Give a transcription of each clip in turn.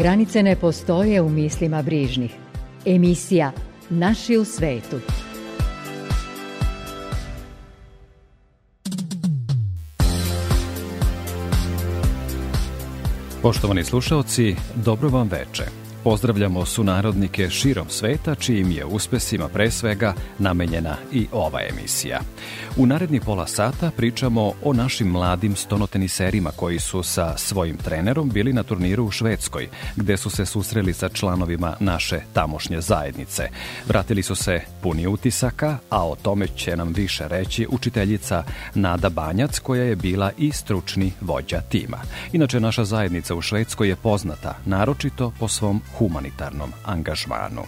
Granice ne postoje u mislima brižnih. Emisija Naši u svetu. Poštovani slušalci, dobro vam veče. Pozdravljamo sunarodnike širom sveta, čijim je uspesima pre svega namenjena i ova emisija. U naredni pola sata pričamo o našim mladim stonoteniserima koji su sa svojim trenerom bili na turniru u Švedskoj, gde su se susreli sa članovima naše tamošnje zajednice. Vratili su se puni utisaka, a o tome će nam više reći učiteljica Nada Banjac, koja je bila i stručni vođa tima. Inače, naša zajednica u Švedskoj je poznata, naročito po svom humanitarnom angažmanu.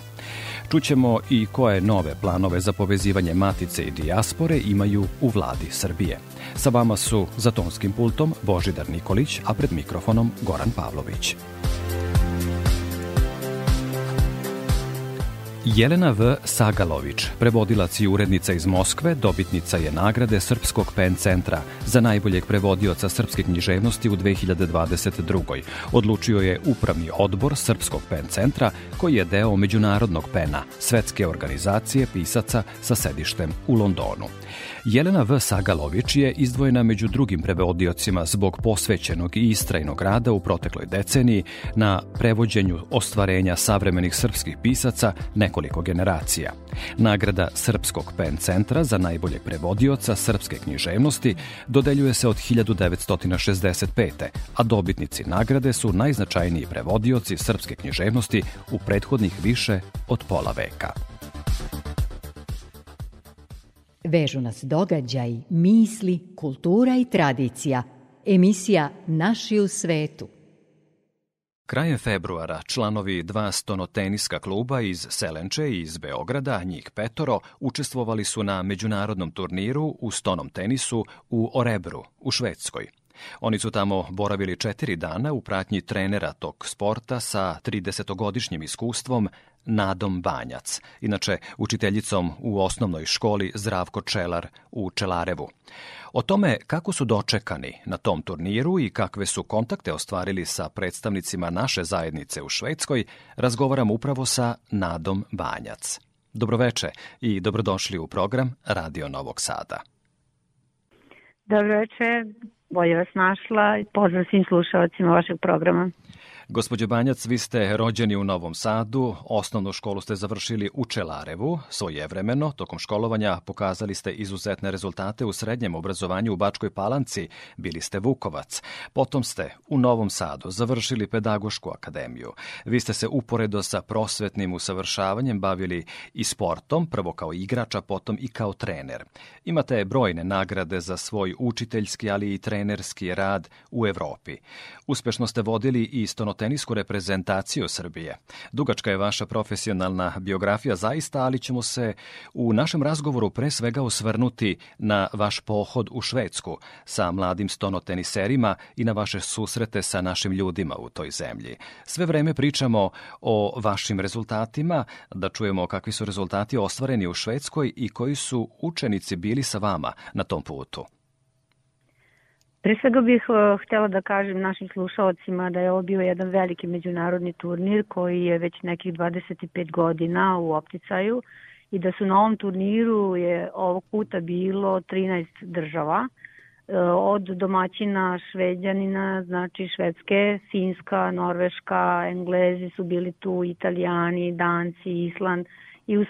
Čućemo i koje nove planove za povezivanje matice i dijaspore imaju u vladi Srbije. Sa vama su za tonskim pultom Božidar Nikolić, a pred mikrofonom Goran Pavlović. Jelena V. Sagalović, prevodilac i urednica iz Moskve, dobitnica je nagrade Srpskog PEN centra za najboljeg prevodioca srpske književnosti u 2022. Odlučio je Upravni odbor Srpskog PEN centra, koji je deo Međunarodnog PENA, svetske organizacije pisaca sa sedištem u Londonu. Jelena V. Sagalović je izdvojena među drugim prevodiocima zbog posvećenog i istrajnog rada u protekloj deceniji na prevođenju ostvarenja savremenih srpskih pisaca nekoliko generacija. Nagrada Srpskog PEN centra za najbolje prevodioca srpske književnosti dodeljuje se od 1965. a dobitnici nagrade su najznačajniji prevodioci srpske književnosti u prethodnih više od pola veka. Vežu nas događaj, misli, kultura i tradicija. Emisija Naši u svetu. Krajem februara članovi dva stonoteniska kluba iz Selenče i iz Beograda, njih petoro, učestvovali su na međunarodnom turniru u stonom tenisu u Orebru, u Švedskoj. Oni su tamo boravili četiri dana u pratnji trenera tog sporta sa 30-godišnjim iskustvom Nadom Banjac, inače učiteljicom u osnovnoj školi Zdravko Čelar u Čelarevu. O tome kako su dočekani na tom turniru i kakve su kontakte ostvarili sa predstavnicima naše zajednice u Švedskoj, razgovaram upravo sa Nadom Banjac. Dobroveče i dobrodošli u program Radio Novog Sada. Dobroveče, bolje vas našla i pozdrav svim slušalcima vašeg programa. Gospođo Banjac, vi ste rođeni u Novom Sadu, osnovnu školu ste završili u Čelarevu, svojevremeno, tokom školovanja pokazali ste izuzetne rezultate u srednjem obrazovanju u Bačkoj Palanci, bili ste Vukovac. Potom ste u Novom Sadu završili pedagošku akademiju. Vi ste se uporedo sa prosvetnim usavršavanjem bavili i sportom, prvo kao igrač, a potom i kao trener. Imate brojne nagrade za svoj učiteljski, ali i trenerski rad u Evropi. Uspešno ste vodili i stonotenisku reprezentaciju Srbije. Dugačka je vaša profesionalna biografija zaista, ali ćemo se u našem razgovoru pre svega osvrnuti na vaš pohod u Švedsku sa mladim stonoteniserima i na vaše susrete sa našim ljudima u toj zemlji. Sve vreme pričamo o vašim rezultatima, da čujemo kakvi su rezultati ostvareni u Švedskoj i koji su učenici bili sa vama na tom putu. Pre svega bih uh, htela da kažem našim slušalcima da je ovo bio jedan veliki međunarodni turnir koji je već nekih 25 godina u opticaju i da su na ovom turniru je ovog puta bilo 13 država uh, od domaćina Šveđanina, znači Švedske, Finska, Norveška, Englezi su bili tu, Italijani, Danci, Island i u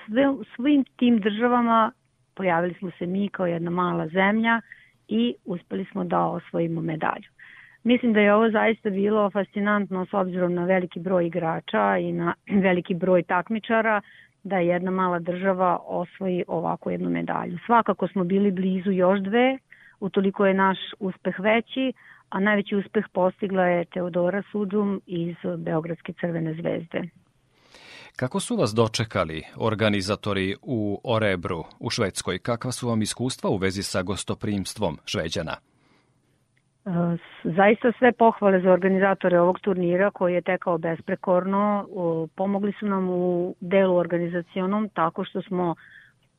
svim tim državama pojavili smo se mi kao jedna mala zemlja i uspeli smo da osvojimo medalju. Mislim da je ovo zaista bilo fascinantno s obzirom na veliki broj igrača i na veliki broj takmičara da jedna mala država osvoji ovako jednu medalju. Svakako smo bili blizu još dve, utoliko je naš uspeh veći, a najveći uspeh postigla je Teodora Sudžum iz Beogradske crvene zvezde. Kako su vas dočekali organizatori u Orebru u Švedskoj? Kakva su vam iskustva u vezi sa gostoprimstvom Šveđana? Zaista sve pohvale za organizatore ovog turnira koji je tekao besprekorno. Pomogli su nam u delu organizacionom tako što smo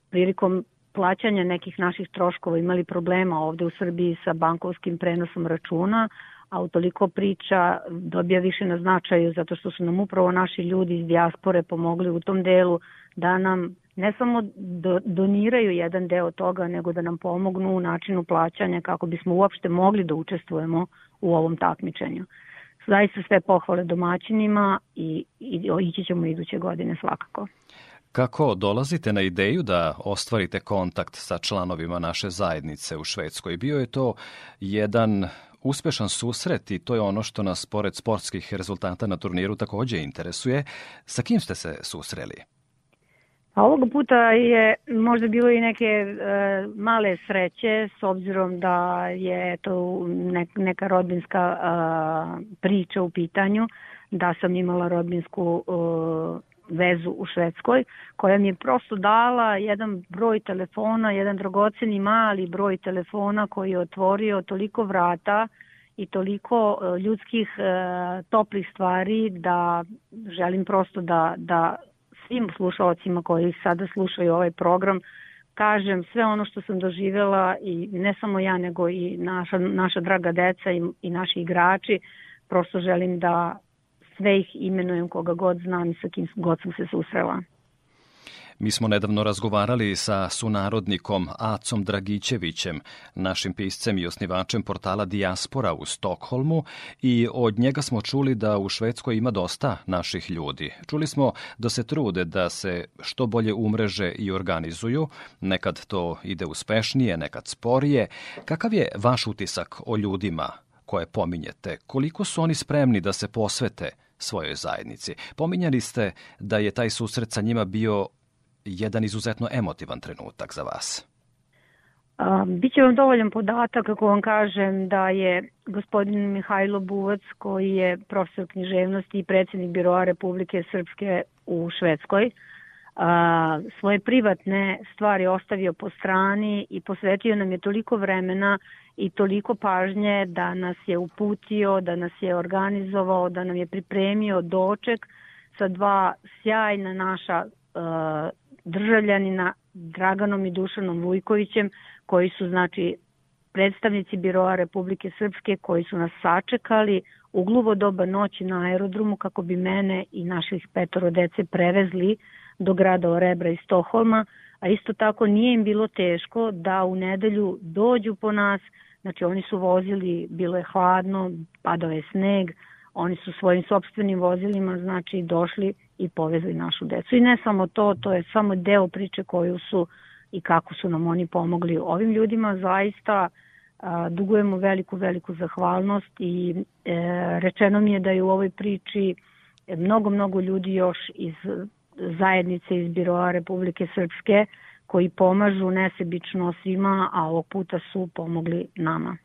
prilikom plaćanja nekih naših troškova imali problema ovde u Srbiji sa bankovskim prenosom računa, a utoliko priča dobija više na značaju zato što su nam upravo naši ljudi iz dijaspore pomogli u tom delu da nam ne samo do, doniraju jedan deo toga, nego da nam pomognu u načinu plaćanja kako bismo uopšte mogli da učestvujemo u ovom takmičenju. Zaista sve pohvale domaćinima i, i ići ćemo iduće godine svakako. Kako dolazite na ideju da ostvarite kontakt sa članovima naše zajednice u Švedskoj? Bio je to jedan uspešan susret i to je ono što nas pored sportskih rezultata na turniru takođe interesuje. Sa kim ste se susreli? A ovoga puta je možda bilo i neke e, male sreće s obzirom da je to ne, neka rodbinska e, priča u pitanju, da sam imala rodbinsku e, vezu u Švedskoj, koja mi je prosto dala jedan broj telefona, jedan dragoceni mali broj telefona koji je otvorio toliko vrata i toliko e, ljudskih e, toplih stvari da želim prosto da, da svim slušalcima koji sada slušaju ovaj program kažem sve ono što sam doživela i ne samo ja nego i naša, naša draga deca i, i naši igrači. Prosto želim da sve ih imenujem koga god znam i sa kim god sam se susrela. Mi smo nedavno razgovarali sa sunarodnikom Acom Dragićevićem, našim piscem i osnivačem portala Dijaspora u Stokholmu i od njega smo čuli da u Švedskoj ima dosta naših ljudi. Čuli smo da se trude da se što bolje umreže i organizuju, nekad to ide uspešnije, nekad sporije. Kakav je vaš utisak o ljudima koje pominjete? Koliko su oni spremni da se posvete svojoj zajednici. Pominjali ste da je taj susret sa njima bio jedan izuzetno emotivan trenutak za vas. Um, Biće vam dovoljan podatak ako vam kažem da je gospodin Mihajlo Buvac koji je profesor književnosti i predsednik Biroa Republike Srpske u Švedskoj a, svoje privatne stvari ostavio po strani i posvetio nam je toliko vremena i toliko pažnje da nas je uputio, da nas je organizovao, da nam je pripremio doček sa dva sjajna naša uh, državljanina Draganom i Dušanom Vujkovićem koji su znači predstavnici Biroa Republike Srpske koji su nas sačekali u gluvo doba noći na aerodromu kako bi mene i naših petoro dece prevezli do grada Orebra i Stoholma, a isto tako nije im bilo teško da u nedelju dođu po nas, znači oni su vozili, bilo je hladno, padao je sneg, oni su svojim sobstvenim vozilima znači došli i povezli našu decu. I ne samo to, to je samo deo priče koju su i kako su nam oni pomogli. Ovim ljudima zaista a, dugujemo veliku, veliku zahvalnost i e, rečeno mi je da je u ovoj priči mnogo, mnogo ljudi još iz zajednice iz Biroa Republike Srpske koji pomažu nesebično svima, a ovog puta su pomogli nama.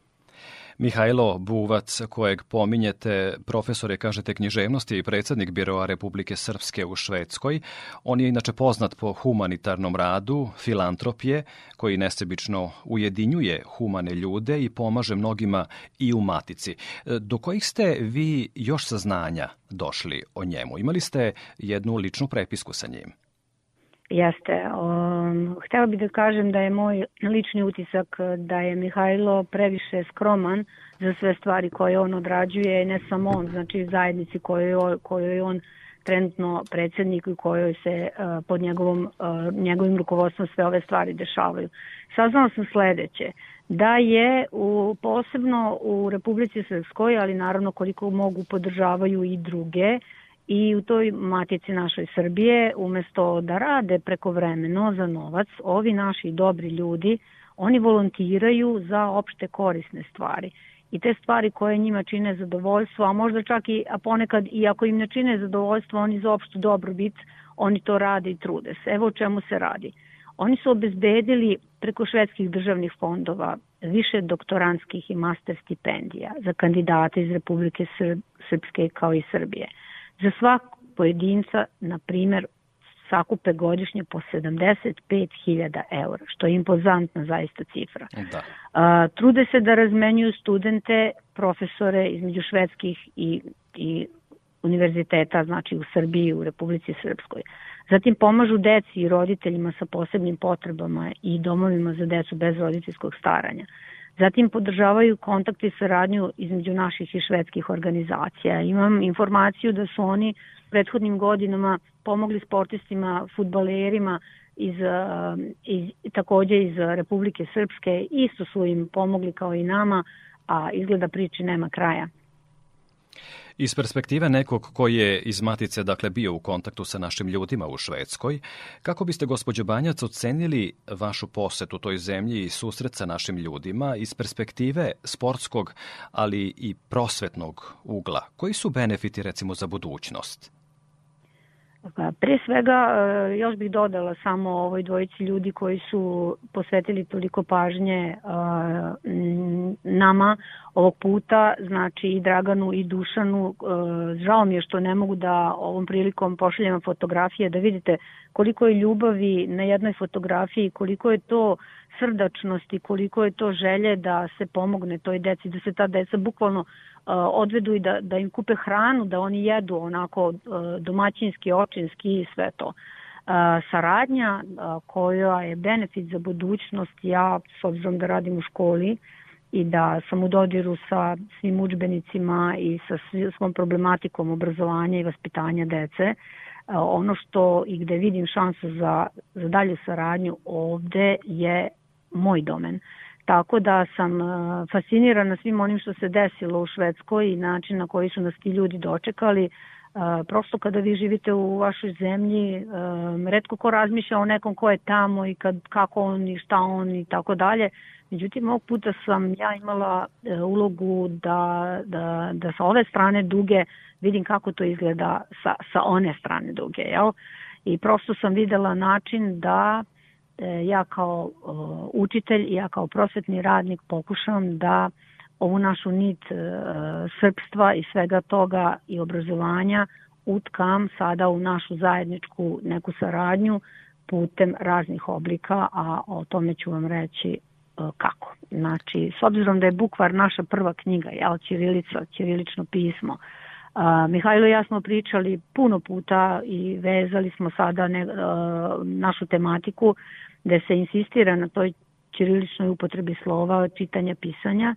Mihajlo Buvac, kojeg pominjete, profesor je, kažete, književnosti i predsednik Biroa Republike Srpske u Švedskoj. On je inače poznat po humanitarnom radu, filantropije, koji nesebično ujedinjuje humane ljude i pomaže mnogima i u matici. Do kojih ste vi još saznanja došli o njemu? Imali ste jednu ličnu prepisku sa njim? Jeste. Um, htela bih da kažem da je moj lični utisak da je Mihajlo previše skroman za sve stvari koje on odrađuje, ne samo on, znači zajednici kojoj, kojoj on trenutno predsednik i kojoj se uh, pod njegovom, uh, njegovim rukovodstvom sve ove stvari dešavaju. Saznala sam sledeće, da je u, posebno u Republici Srpskoj, ali naravno koliko mogu podržavaju i druge, i u toj matici našoj Srbije umesto da rade prekovremeno za novac, ovi naši dobri ljudi, oni volontiraju za opšte korisne stvari. I te stvari koje njima čine zadovoljstvo, a možda čak i, a ponekad i ako im ne čine zadovoljstvo, oni za opštu dobrobit, oni to rade i trude se. Evo o čemu se radi. Oni su obezbedili preko švedskih državnih fondova više doktoranskih i master stipendija za kandidate iz Republike Srpske kao i Srbije za svak, pojedinca, na primer, sakupe godišnje po 75.000 eura, što je impozantna zaista cifra. Da. A, trude se da razmenjuju studente, profesore između švedskih i, i univerziteta, znači u Srbiji, u Republici Srpskoj. Zatim pomažu deci i roditeljima sa posebnim potrebama i domovima za decu bez roditeljskog staranja. Zatim podržavaju kontakt i saradnju između naših i švedskih organizacija. Imam informaciju da su oni prethodnim godinama pomogli sportistima, futbalerima iz, iz, takođe iz Republike Srpske, isto su im pomogli kao i nama, a izgleda priči nema kraja. Iz perspektive nekog koji je iz Matice dakle bio u kontaktu sa našim ljudima u Švedskoj, kako biste gospođo Banjac ocenili vašu posetu toj zemlji i susret sa našim ljudima iz perspektive sportskog, ali i prosvetnog ugla? Koji su benefiti recimo za budućnost? Pa, pre svega, e, još bih dodala samo ovoj dvojici ljudi koji su posvetili toliko pažnje e, nama ovog puta, znači i Draganu i Dušanu. E, žao mi je što ne mogu da ovom prilikom pošaljem fotografije da vidite koliko je ljubavi na jednoj fotografiji, koliko je to srdačnosti, koliko je to želje da se pomogne toj deci, da se ta deca bukvalno odvedu i da, da im kupe hranu, da oni jedu onako domaćinski, očinski i sve to. Saradnja koja je benefit za budućnost, ja s obzirom da radim u školi i da sam u dodiru sa svim učbenicima i sa svom problematikom obrazovanja i vaspitanja dece, ono što i gde vidim šansu za, za dalju saradnju ovde je moj domen. Tako da sam e, fascinirana svim onim što se desilo u Švedskoj i način na koji su nas ti ljudi dočekali. E, prosto kada vi živite u vašoj zemlji, e, redko ko razmišlja o nekom ko je tamo i kad, kako on i šta on i tako dalje. Međutim, ovog puta sam ja imala ulogu da, da, da sa ove strane duge vidim kako to izgleda sa, sa one strane duge. Jel? I prosto sam videla način da uh, ja kao učitelj i ja kao prosvetni radnik pokušavam da ovu našu nit e, srpstva i svega toga i obrazovanja utkam sada u našu zajedničku neku saradnju putem raznih oblika, a o tome ću vam reći e, kako. Znači, s obzirom da je bukvar naša prva knjiga, jel, Ćirilica, Ćirilično pismo, A, Mihajlo i ja smo pričali puno puta i vezali smo sada ne, a, našu tematiku gde se insistira na toj ćiriličnoj upotrebi slova, čitanja, pisanja.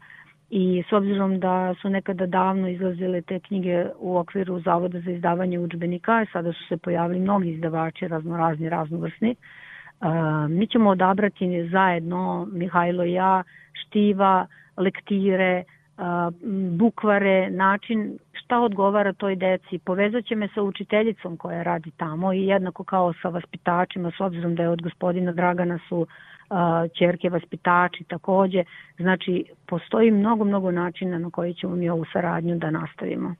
I s obzirom da su nekada davno izlazile te knjige u okviru Zavoda za izdavanje učbenika, sada su se pojavili mnogi izdavači raznorazni, raznovrsni, Uh, mi ćemo odabrati zajedno, Mihajlo i ja, štiva, lektire, bukvare, način šta odgovara toj deci. Povezat će me sa učiteljicom koja radi tamo i jednako kao sa vaspitačima, s obzirom da je od gospodina Dragana su čerke vaspitači takođe. Znači, postoji mnogo, mnogo načina na koji ćemo mi ovu saradnju da nastavimo.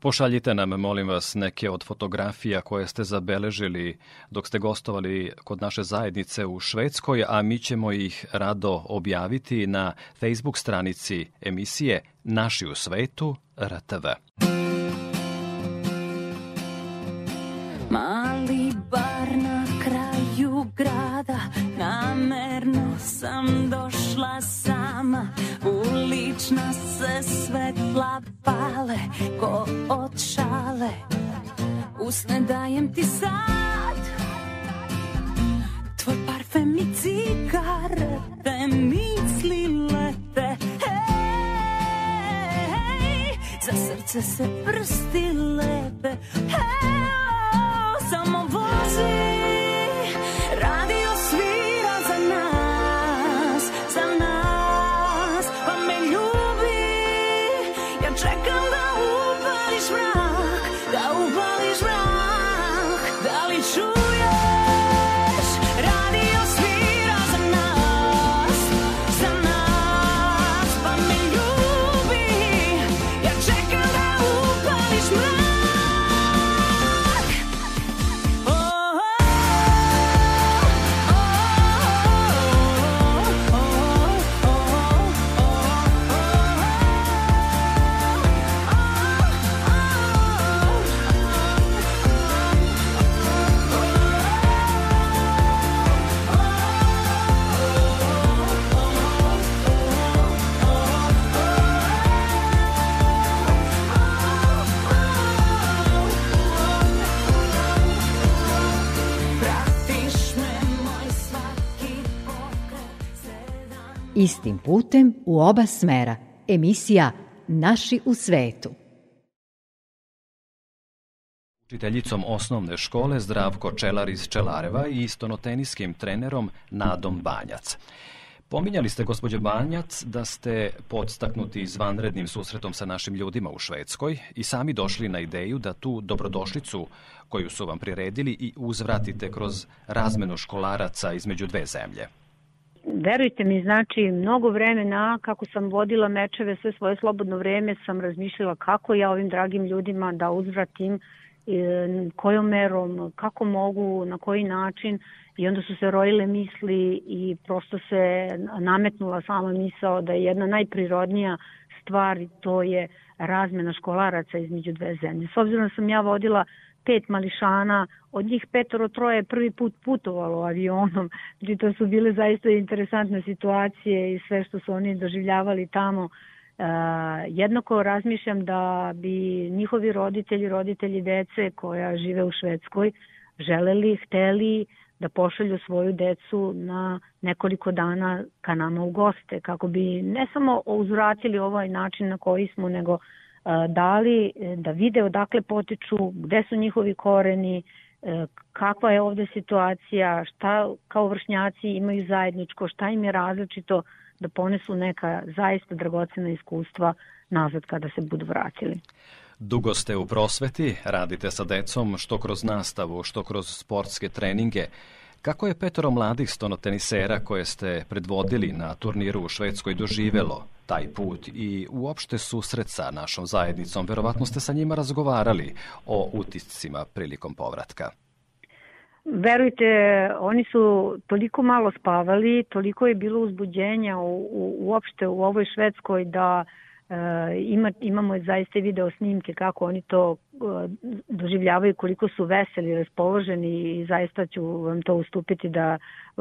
Pošaljite nam, molim vas, neke od fotografija koje ste zabeležili dok ste gostovali kod naše zajednice u Švedskoj, a mi ćemo ih rado objaviti na Facebook stranici emisije Naši u svetu RTV. Mali bar na kraju grada, namerno sam došla sama, ulična se svetla pale ko od šale Usne dajem ti sad. Tvoj parfem i cigarete misli lete Hej, za srce se prsti lepe Hej, samo vozi Istim putem u oba smera. Emisija Naši u svetu. Učiteljicom osnovne škole Zdravko Čelar iz Čelareva i istonoteniskim trenerom Nadom Banjac. Pominjali ste, gospođe Banjac, da ste podstaknuti izvanrednim susretom sa našim ljudima u Švedskoj i sami došli na ideju da tu dobrodošlicu koju su vam priredili i uzvratite kroz razmenu školaraca između dve zemlje. Verujte mi, znači, mnogo vremena kako sam vodila mečeve, sve svoje slobodno vreme sam razmišljala kako ja ovim dragim ljudima da uzvratim e, kojom merom, kako mogu, na koji način i onda su se rojile misli i prosto se nametnula sama misao da je jedna najprirodnija stvar to je razmena školaraca između dve zemlje. S obzirom da sam ja vodila pet mališana, od njih petoro troje prvi put putovalo avionom, znači to su bile zaista interesantne situacije i sve što su oni doživljavali tamo. Uh, jednako razmišljam da bi njihovi roditelji, roditelji dece koja žive u Švedskoj, želeli, hteli da pošalju svoju decu na nekoliko dana ka nama u goste, kako bi ne samo uzvratili ovaj način na koji smo, nego dali e, da vide odakle potiču, gde su njihovi koreni, e, kakva je ovde situacija, šta kao vršnjaci imaju zajedničko, šta im je različito da ponesu neka zaista dragocena iskustva nazad kada se budu vratili. Dugo ste u prosveti, radite sa decom što kroz nastavu, što kroz sportske treninge. Kako je petoro mladih stonotenisera koje ste predvodili na turniru u Švedskoj doživelo taj put i uopšte susret sa našom zajednicom? Verovatno ste sa njima razgovarali o utiscima prilikom povratka. Verujte, oni su toliko malo spavali, toliko je bilo uzbuđenja u, u, uopšte u ovoj Švedskoj da uh, ima, imamo zaista video snimke kako oni to e, doživljavaju, koliko su veseli, raspoloženi i zaista ću vam to ustupiti da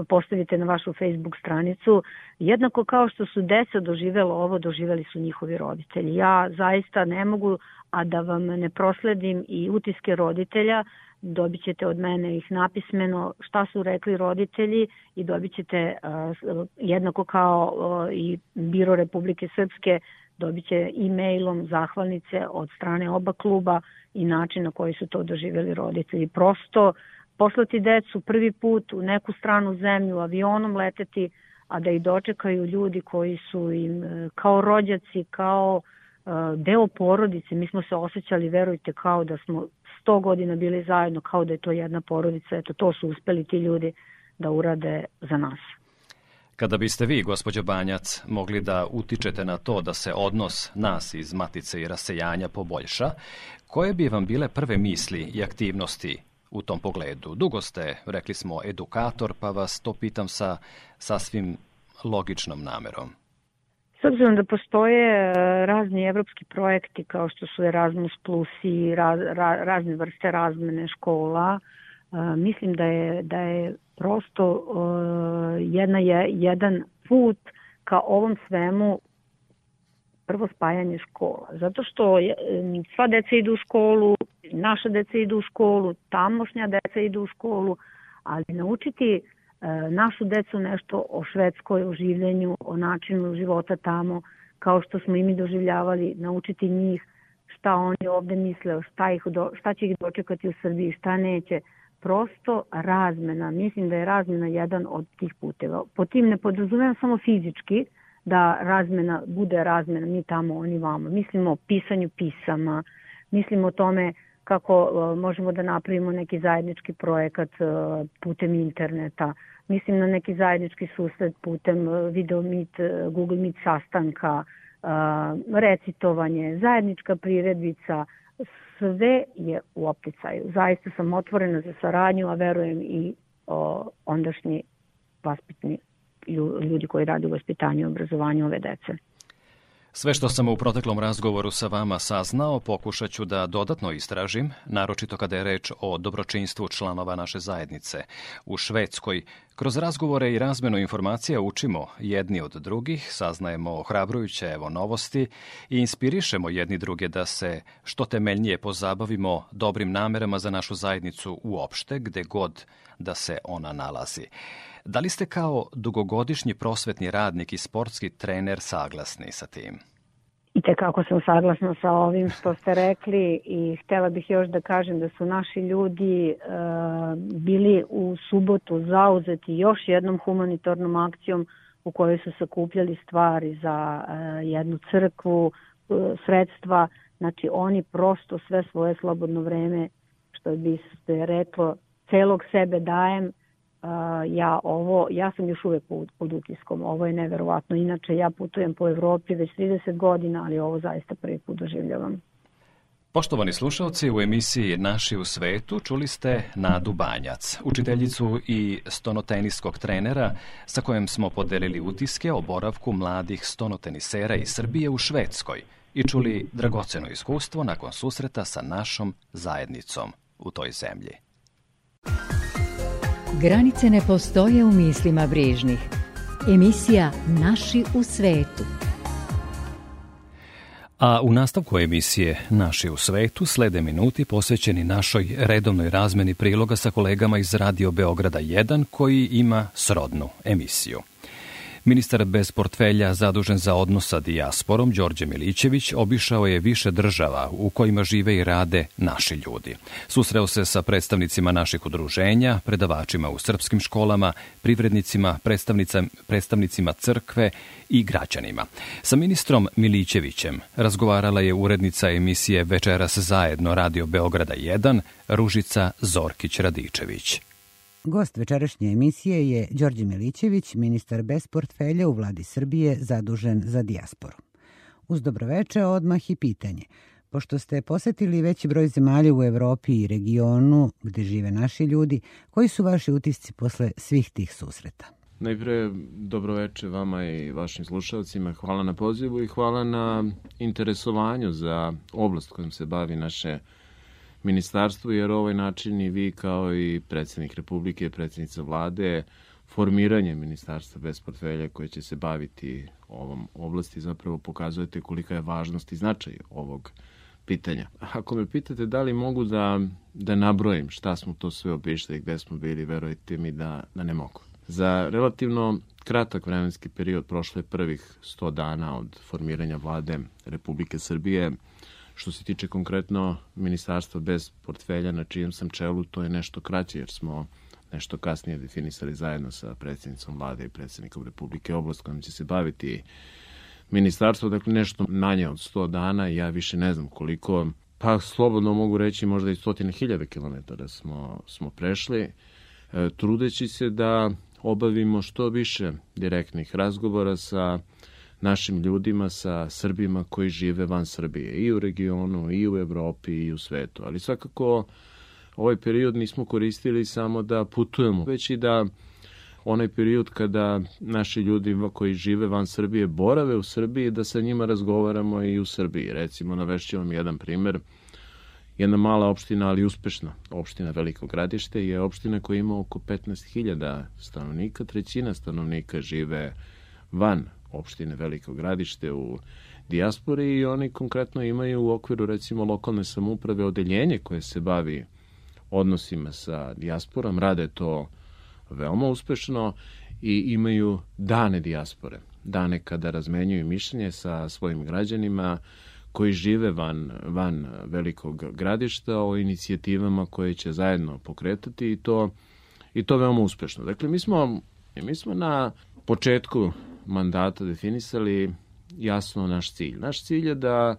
postavite na vašu Facebook stranicu. Jednako kao što su deca doživelo ovo, doživeli su njihovi roditelji. Ja zaista ne mogu, a da vam ne prosledim i utiske roditelja, dobit ćete od mene ih napismeno šta su rekli roditelji i dobit ćete uh, jednako kao uh, i Biro Republike Srpske dobit će e-mailom zahvalnice od strane oba kluba i način na koji su to doživjeli roditelji. Prosto poslati decu prvi put u neku stranu zemlju, avionom leteti, a da ih dočekaju ljudi koji su im e, kao rođaci, kao e, deo porodice. Mi smo se osjećali, verujte, kao da smo 100 godina bili zajedno, kao da je to jedna porodica. Eto, to su uspeli ti ljudi da urade za nas. Kada biste vi, gospođo Banjac, mogli da utičete na to da se odnos nas iz Matice i rasejanja poboljša, koje bi vam bile prve misli i aktivnosti u tom pogledu? Dugo ste, rekli smo, edukator, pa vas to pitam sa sasvim logičnom namerom. Obzirom da postoje e, razni evropski projekti kao što su Erasmus Plus i raz, ra, razne vrste razmene škola, e, mislim da je, da je prosto uh, jedna je jedan put ka ovom svemu prvo spajanje škola. Zato što sva deca idu u školu, naša deca idu u školu, tamošnja deca idu u školu, ali naučiti našu decu nešto o Švedskoj, o življenju, o načinu života tamo, kao što smo i mi doživljavali, naučiti njih šta oni ovde misle, šta, ih do, šta će ih dočekati u Srbiji, šta neće prosto razmena. Mislim da je razmena jedan od tih puteva. Po tim ne podrazumijem samo fizički da razmena bude razmena, mi tamo, oni vamo. Mislimo o pisanju pisama, mislimo o tome kako uh, možemo da napravimo neki zajednički projekat uh, putem interneta. Mislim na neki zajednički susret putem uh, video meet, Google meet sastanka, recitovanje, zajednička priredbica, sve je u opticaju. Zaista sam otvorena za saradnju, a verujem i ondašnji vaspitni ljudi koji rade u vaspitanju i obrazovanju ove dece. Sve što sam u proteklom razgovoru sa vama saznao, pokušat ću da dodatno istražim, naročito kada je reč o dobročinstvu članova naše zajednice. U Švedskoj, kroz razgovore i razmenu informacija učimo jedni od drugih, saznajemo ohrabrujuće evo novosti i inspirišemo jedni druge da se što temeljnije pozabavimo dobrim namerama za našu zajednicu uopšte, gde god da se ona nalazi. Da li ste kao dugogodišnji prosvetni radnik i sportski trener saglasni sa tim? I tekako sam saglasna sa ovim što ste rekli i htela bih još da kažem da su naši ljudi e, bili u subotu zauzeti još jednom humanitarnom akcijom u kojoj su sakupljali stvari za e, jednu crkvu, e, sredstva, znači oni prosto sve svoje slobodno vreme, što bi se reklo, celog sebe dajem, ja ovo, ja sam još uvek pod, utiskom, ovo je neverovatno. Inače, ja putujem po Evropi već 30 godina, ali ovo zaista prvi put doživljavam. Poštovani slušalci, u emisiji Naši u svetu čuli ste Nadu Banjac, učiteljicu i stonoteniskog trenera sa kojim smo podelili utiske o boravku mladih stonotenisera iz Srbije u Švedskoj i čuli dragoceno iskustvo nakon susreta sa našom zajednicom u toj zemlji. Granice ne postoje u mislima brižnih. Emisija Naši u svetu. A u nastavku emisije Naši u svetu slede minuti posvećeni našoj redovnoj razmeni priloga sa kolegama iz Radio Beograda 1 koji ima srodnu emisiju. Ministar bez portfelja zadužen za odnos sa dijasporom, Đorđe Milićević, obišao je više država u kojima žive i rade naši ljudi. Susreo se sa predstavnicima naših udruženja, predavačima u srpskim školama, privrednicima, predstavnicima crkve i građanima. Sa ministrom Milićevićem razgovarala je urednica emisije Večeras zajedno Radio Beograda 1, Ružica Zorkić-Radičević. Gost večerašnje emisije je Đorđe Milićević, ministar bez portfelja u vladi Srbije zadužen za dijasporu. Uz dobroveče odmah i pitanje. Pošto ste posetili veći broj zemalja u Evropi i regionu gde žive naši ljudi, koji su vaši utisci posle svih tih susreta? Najpre, dobroveče vama i vašim slušalcima. Hvala na pozivu i hvala na interesovanju za oblast kojom se bavi naše ministarstvu, jer ovaj način i vi kao i predsednik Republike, predsednica vlade, formiranje ministarstva bez portfelja koje će se baviti ovom oblasti zapravo pokazujete kolika je važnost i značaj ovog pitanja. Ako me pitate da li mogu da, da nabrojim šta smo to sve obišli i gde smo bili, verujte mi da, da ne mogu. Za relativno kratak vremenski period, prošle prvih 100 dana od formiranja vlade Republike Srbije, Što se tiče konkretno ministarstva bez portfelja na čijem sam čelu, to je nešto kraće jer smo nešto kasnije definisali zajedno sa predsjednicom vlade i predsjednikom Republike oblast kojom će se baviti ministarstvo, dakle nešto manje od 100 dana, ja više ne znam koliko, pa slobodno mogu reći možda i stotine hiljada kilometara smo, smo prešli, e, trudeći se da obavimo što više direktnih razgovora sa našim ljudima, sa Srbima koji žive van Srbije i u regionu, i u Evropi, i u svetu. Ali svakako ovaj period nismo koristili samo da putujemo, već i da onaj period kada naši ljudi koji žive van Srbije borave u Srbiji, da sa njima razgovaramo i u Srbiji. Recimo, navešću vam jedan primer. Jedna mala opština, ali uspešna opština Veliko gradište je opština koja ima oko 15.000 stanovnika, trećina stanovnika žive van opštine Veliko gradište u dijaspori i oni konkretno imaju u okviru recimo lokalne samuprave odeljenje koje se bavi odnosima sa dijasporom, rade to veoma uspešno i imaju dane dijaspore, dane kada razmenjuju mišljenje sa svojim građanima koji žive van, van velikog gradišta o inicijativama koje će zajedno pokretati i to, i to veoma uspešno. Dakle, mi smo, mi smo na početku mandata definisali jasno naš cilj. Naš cilj je da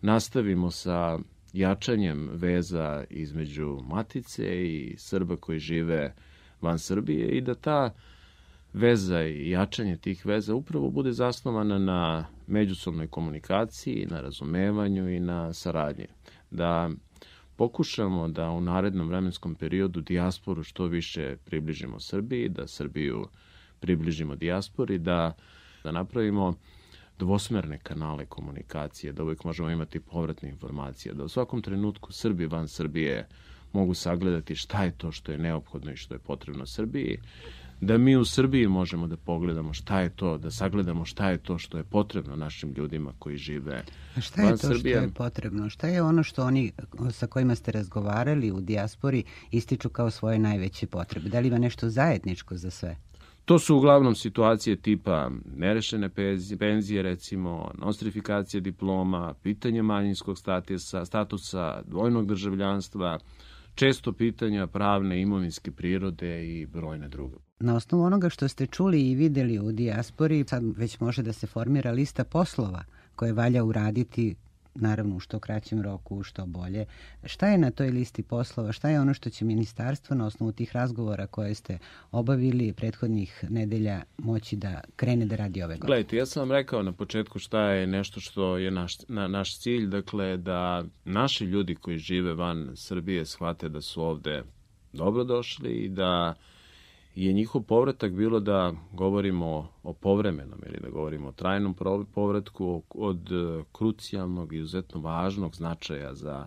nastavimo sa jačanjem veza između Matice i Srba koji žive van Srbije i da ta veza i jačanje tih veza upravo bude zasnovana na međusobnoj komunikaciji, na razumevanju i na saradnji. Da pokušamo da u narednom vremenskom periodu dijasporu što više približimo Srbiji, da Srbiju približimo dijaspori, da, da napravimo dvosmerne kanale komunikacije, da uvijek možemo imati povratne informacije, da u svakom trenutku Srbi van Srbije mogu sagledati šta je to što je neophodno i što je potrebno Srbiji, da mi u Srbiji možemo da pogledamo šta je to, da sagledamo šta je to što je potrebno našim ljudima koji žive A šta je to Srbije. što je potrebno? Šta je ono što oni sa kojima ste razgovarali u dijaspori ističu kao svoje najveće potrebe? Da li ima nešto zajedničko za sve? To su uglavnom situacije tipa nerešene penzije, recimo, nostrifikacija diploma, pitanje manjinskog statusa, statusa dvojnog državljanstva, često pitanja pravne imovinske prirode i brojne druge. Na osnovu onoga što ste čuli i videli u dijaspori, sad već može da se formira lista poslova koje valja uraditi naravno u što kraćem roku, što bolje. Šta je na toj listi poslova, šta je ono što će ministarstvo na osnovu tih razgovora koje ste obavili prethodnih nedelja moći da krene da radi ove godine? Gledajte, ja sam vam rekao na početku šta je nešto što je naš, na, naš cilj, dakle da naši ljudi koji žive van Srbije shvate da su ovde dobrodošli i da je njihov povratak bilo da govorimo o povremenom ili da govorimo o trajnom povratku od e, krucijalnog i izuzetno važnog značaja za,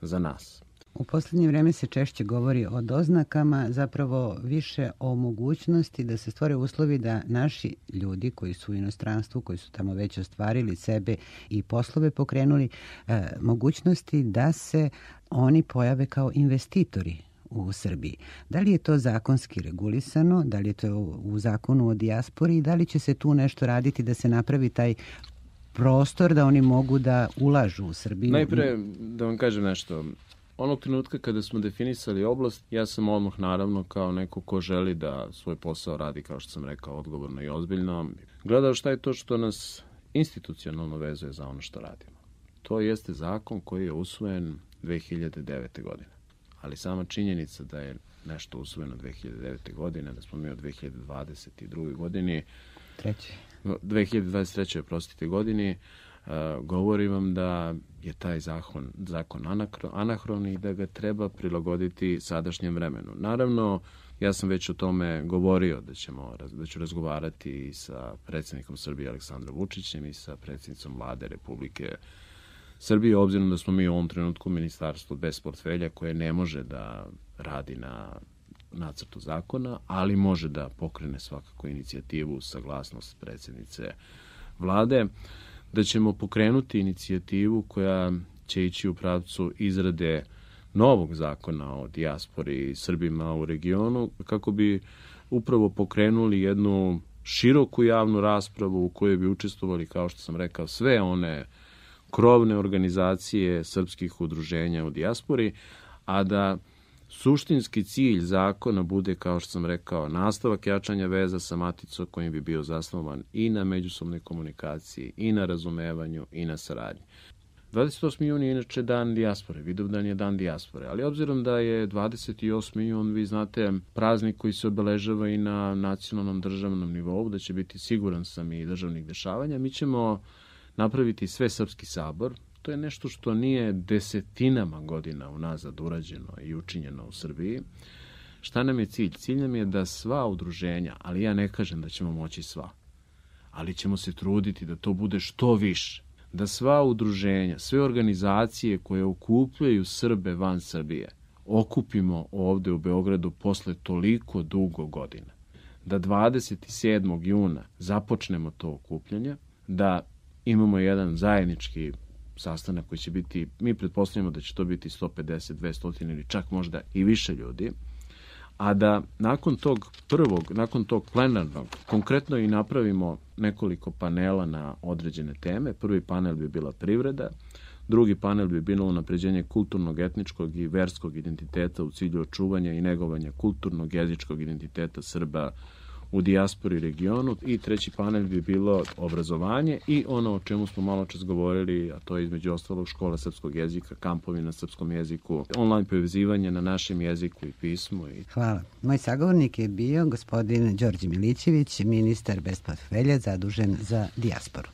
za nas. U poslednje vreme se češće govori o doznakama, zapravo više o mogućnosti da se stvore uslovi da naši ljudi koji su u inostranstvu, koji su tamo već ostvarili sebe i poslove pokrenuli, e, mogućnosti da se oni pojave kao investitori u Srbiji. Da li je to zakonski regulisano, da li je to u zakonu o dijaspori i da li će se tu nešto raditi da se napravi taj prostor da oni mogu da ulažu u Srbiju? Najpre da vam kažem nešto. Onog trenutka kada smo definisali oblast, ja sam odmah naravno kao neko ko želi da svoj posao radi, kao što sam rekao, odgovorno i ozbiljno, gledao šta je to što nas institucionalno vezuje za ono što radimo. To jeste zakon koji je usvojen 2009. godine ali sama činjenica da je nešto usvojeno 2009. godine, da smo mi u 2022. godini, Treći. 2023. prostite godini, govori vam da je taj zakon, zakon anahron i da ga treba prilagoditi sadašnjem vremenu. Naravno, ja sam već o tome govorio da, ćemo, da ću razgovarati i sa predsednikom Srbije Aleksandrom Vučićem i sa predsednicom vlade Republike uh, Srbije, obzirom da smo mi u ovom trenutku ministarstvo bez portfelja koje ne može da radi na nacrtu zakona, ali može da pokrene svakako inicijativu saglasnost predsednice vlade, da ćemo pokrenuti inicijativu koja će ići u pravcu izrade novog zakona o dijaspori Srbima u regionu, kako bi upravo pokrenuli jednu široku javnu raspravu u kojoj bi učestvovali, kao što sam rekao, sve one krovne organizacije srpskih udruženja u dijaspori, a da suštinski cilj zakona bude, kao što sam rekao, nastavak jačanja veza sa maticom kojim bi bio zasnovan i na međusobnoj komunikaciji, i na razumevanju, i na saradnji. 28. juni je inače dan dijaspore, Vidovdan je dan dijaspore, ali obzirom da je 28. jun, vi znate, praznik koji se obeležava i na nacionalnom državnom nivou, da će biti siguran sam i državnih dešavanja, mi ćemo napraviti sve srpski sabor. To je nešto što nije desetinama godina unazad urađeno i učinjeno u Srbiji. Šta nam je cilj? Cilj nam je da sva udruženja, ali ja ne kažem da ćemo moći sva, ali ćemo se truditi da to bude što više. Da sva udruženja, sve organizacije koje okupljaju Srbe van Srbije, okupimo ovde u Beogradu posle toliko dugo godina. Da 27. juna započnemo to okupljanje, da imamo jedan zajednički sastanak koji će biti, mi pretpostavljamo da će to biti 150, 200 ili čak možda i više ljudi, a da nakon tog prvog, nakon tog plenarnog, konkretno i napravimo nekoliko panela na određene teme. Prvi panel bi bila privreda, drugi panel bi bilo napređenje kulturnog, etničkog i verskog identiteta u cilju očuvanja i negovanja kulturnog, jezičkog identiteta Srba u dijaspori regionu i treći panel bi bilo obrazovanje i ono o čemu smo malo čas govorili, a to je između ostalog škola srpskog jezika, kampovi na srpskom jeziku, online povezivanje na našem jeziku i pismu. I... Hvala. Moj sagovornik je bio gospodin Đorđe Milićević, ministar bez portfelja zadužen za dijasporu.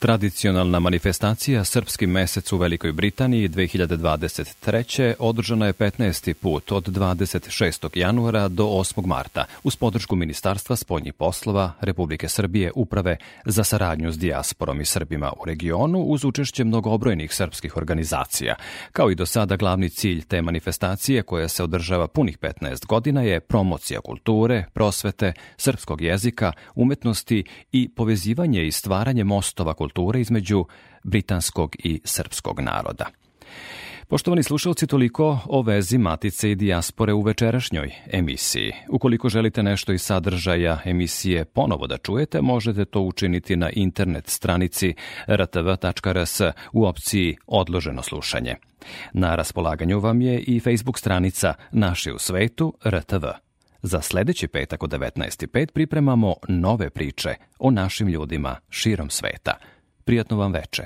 Tradicionalna manifestacija Srpski mesec u Velikoj Britaniji 2023. održana je 15. put od 26. januara do 8. marta uz podršku Ministarstva spoljnih poslova Republike Srbije Uprave za saradnju s dijasporom i Srbima u regionu uz učešće mnogobrojnih srpskih organizacija. Kao i do sada glavni cilj te manifestacije koja se održava punih 15 godina je promocija kulture, prosvete, srpskog jezika, umetnosti i povezivanje i stvaranje mostova kulture kulture između britanskog i srpskog naroda. Poštovani slušalci, toliko o vezi Matice i Dijaspore u večerašnjoj emisiji. Ukoliko želite nešto iz sadržaja emisije ponovo da čujete, možete to učiniti na internet stranici rtv.rs u opciji Odloženo slušanje. Na raspolaganju vam je i Facebook stranica Naši u svetu RTV. Za sledeći petak od 19.5 pripremamo nove priče o našim ljudima širom sveta. Prijatno vam veče.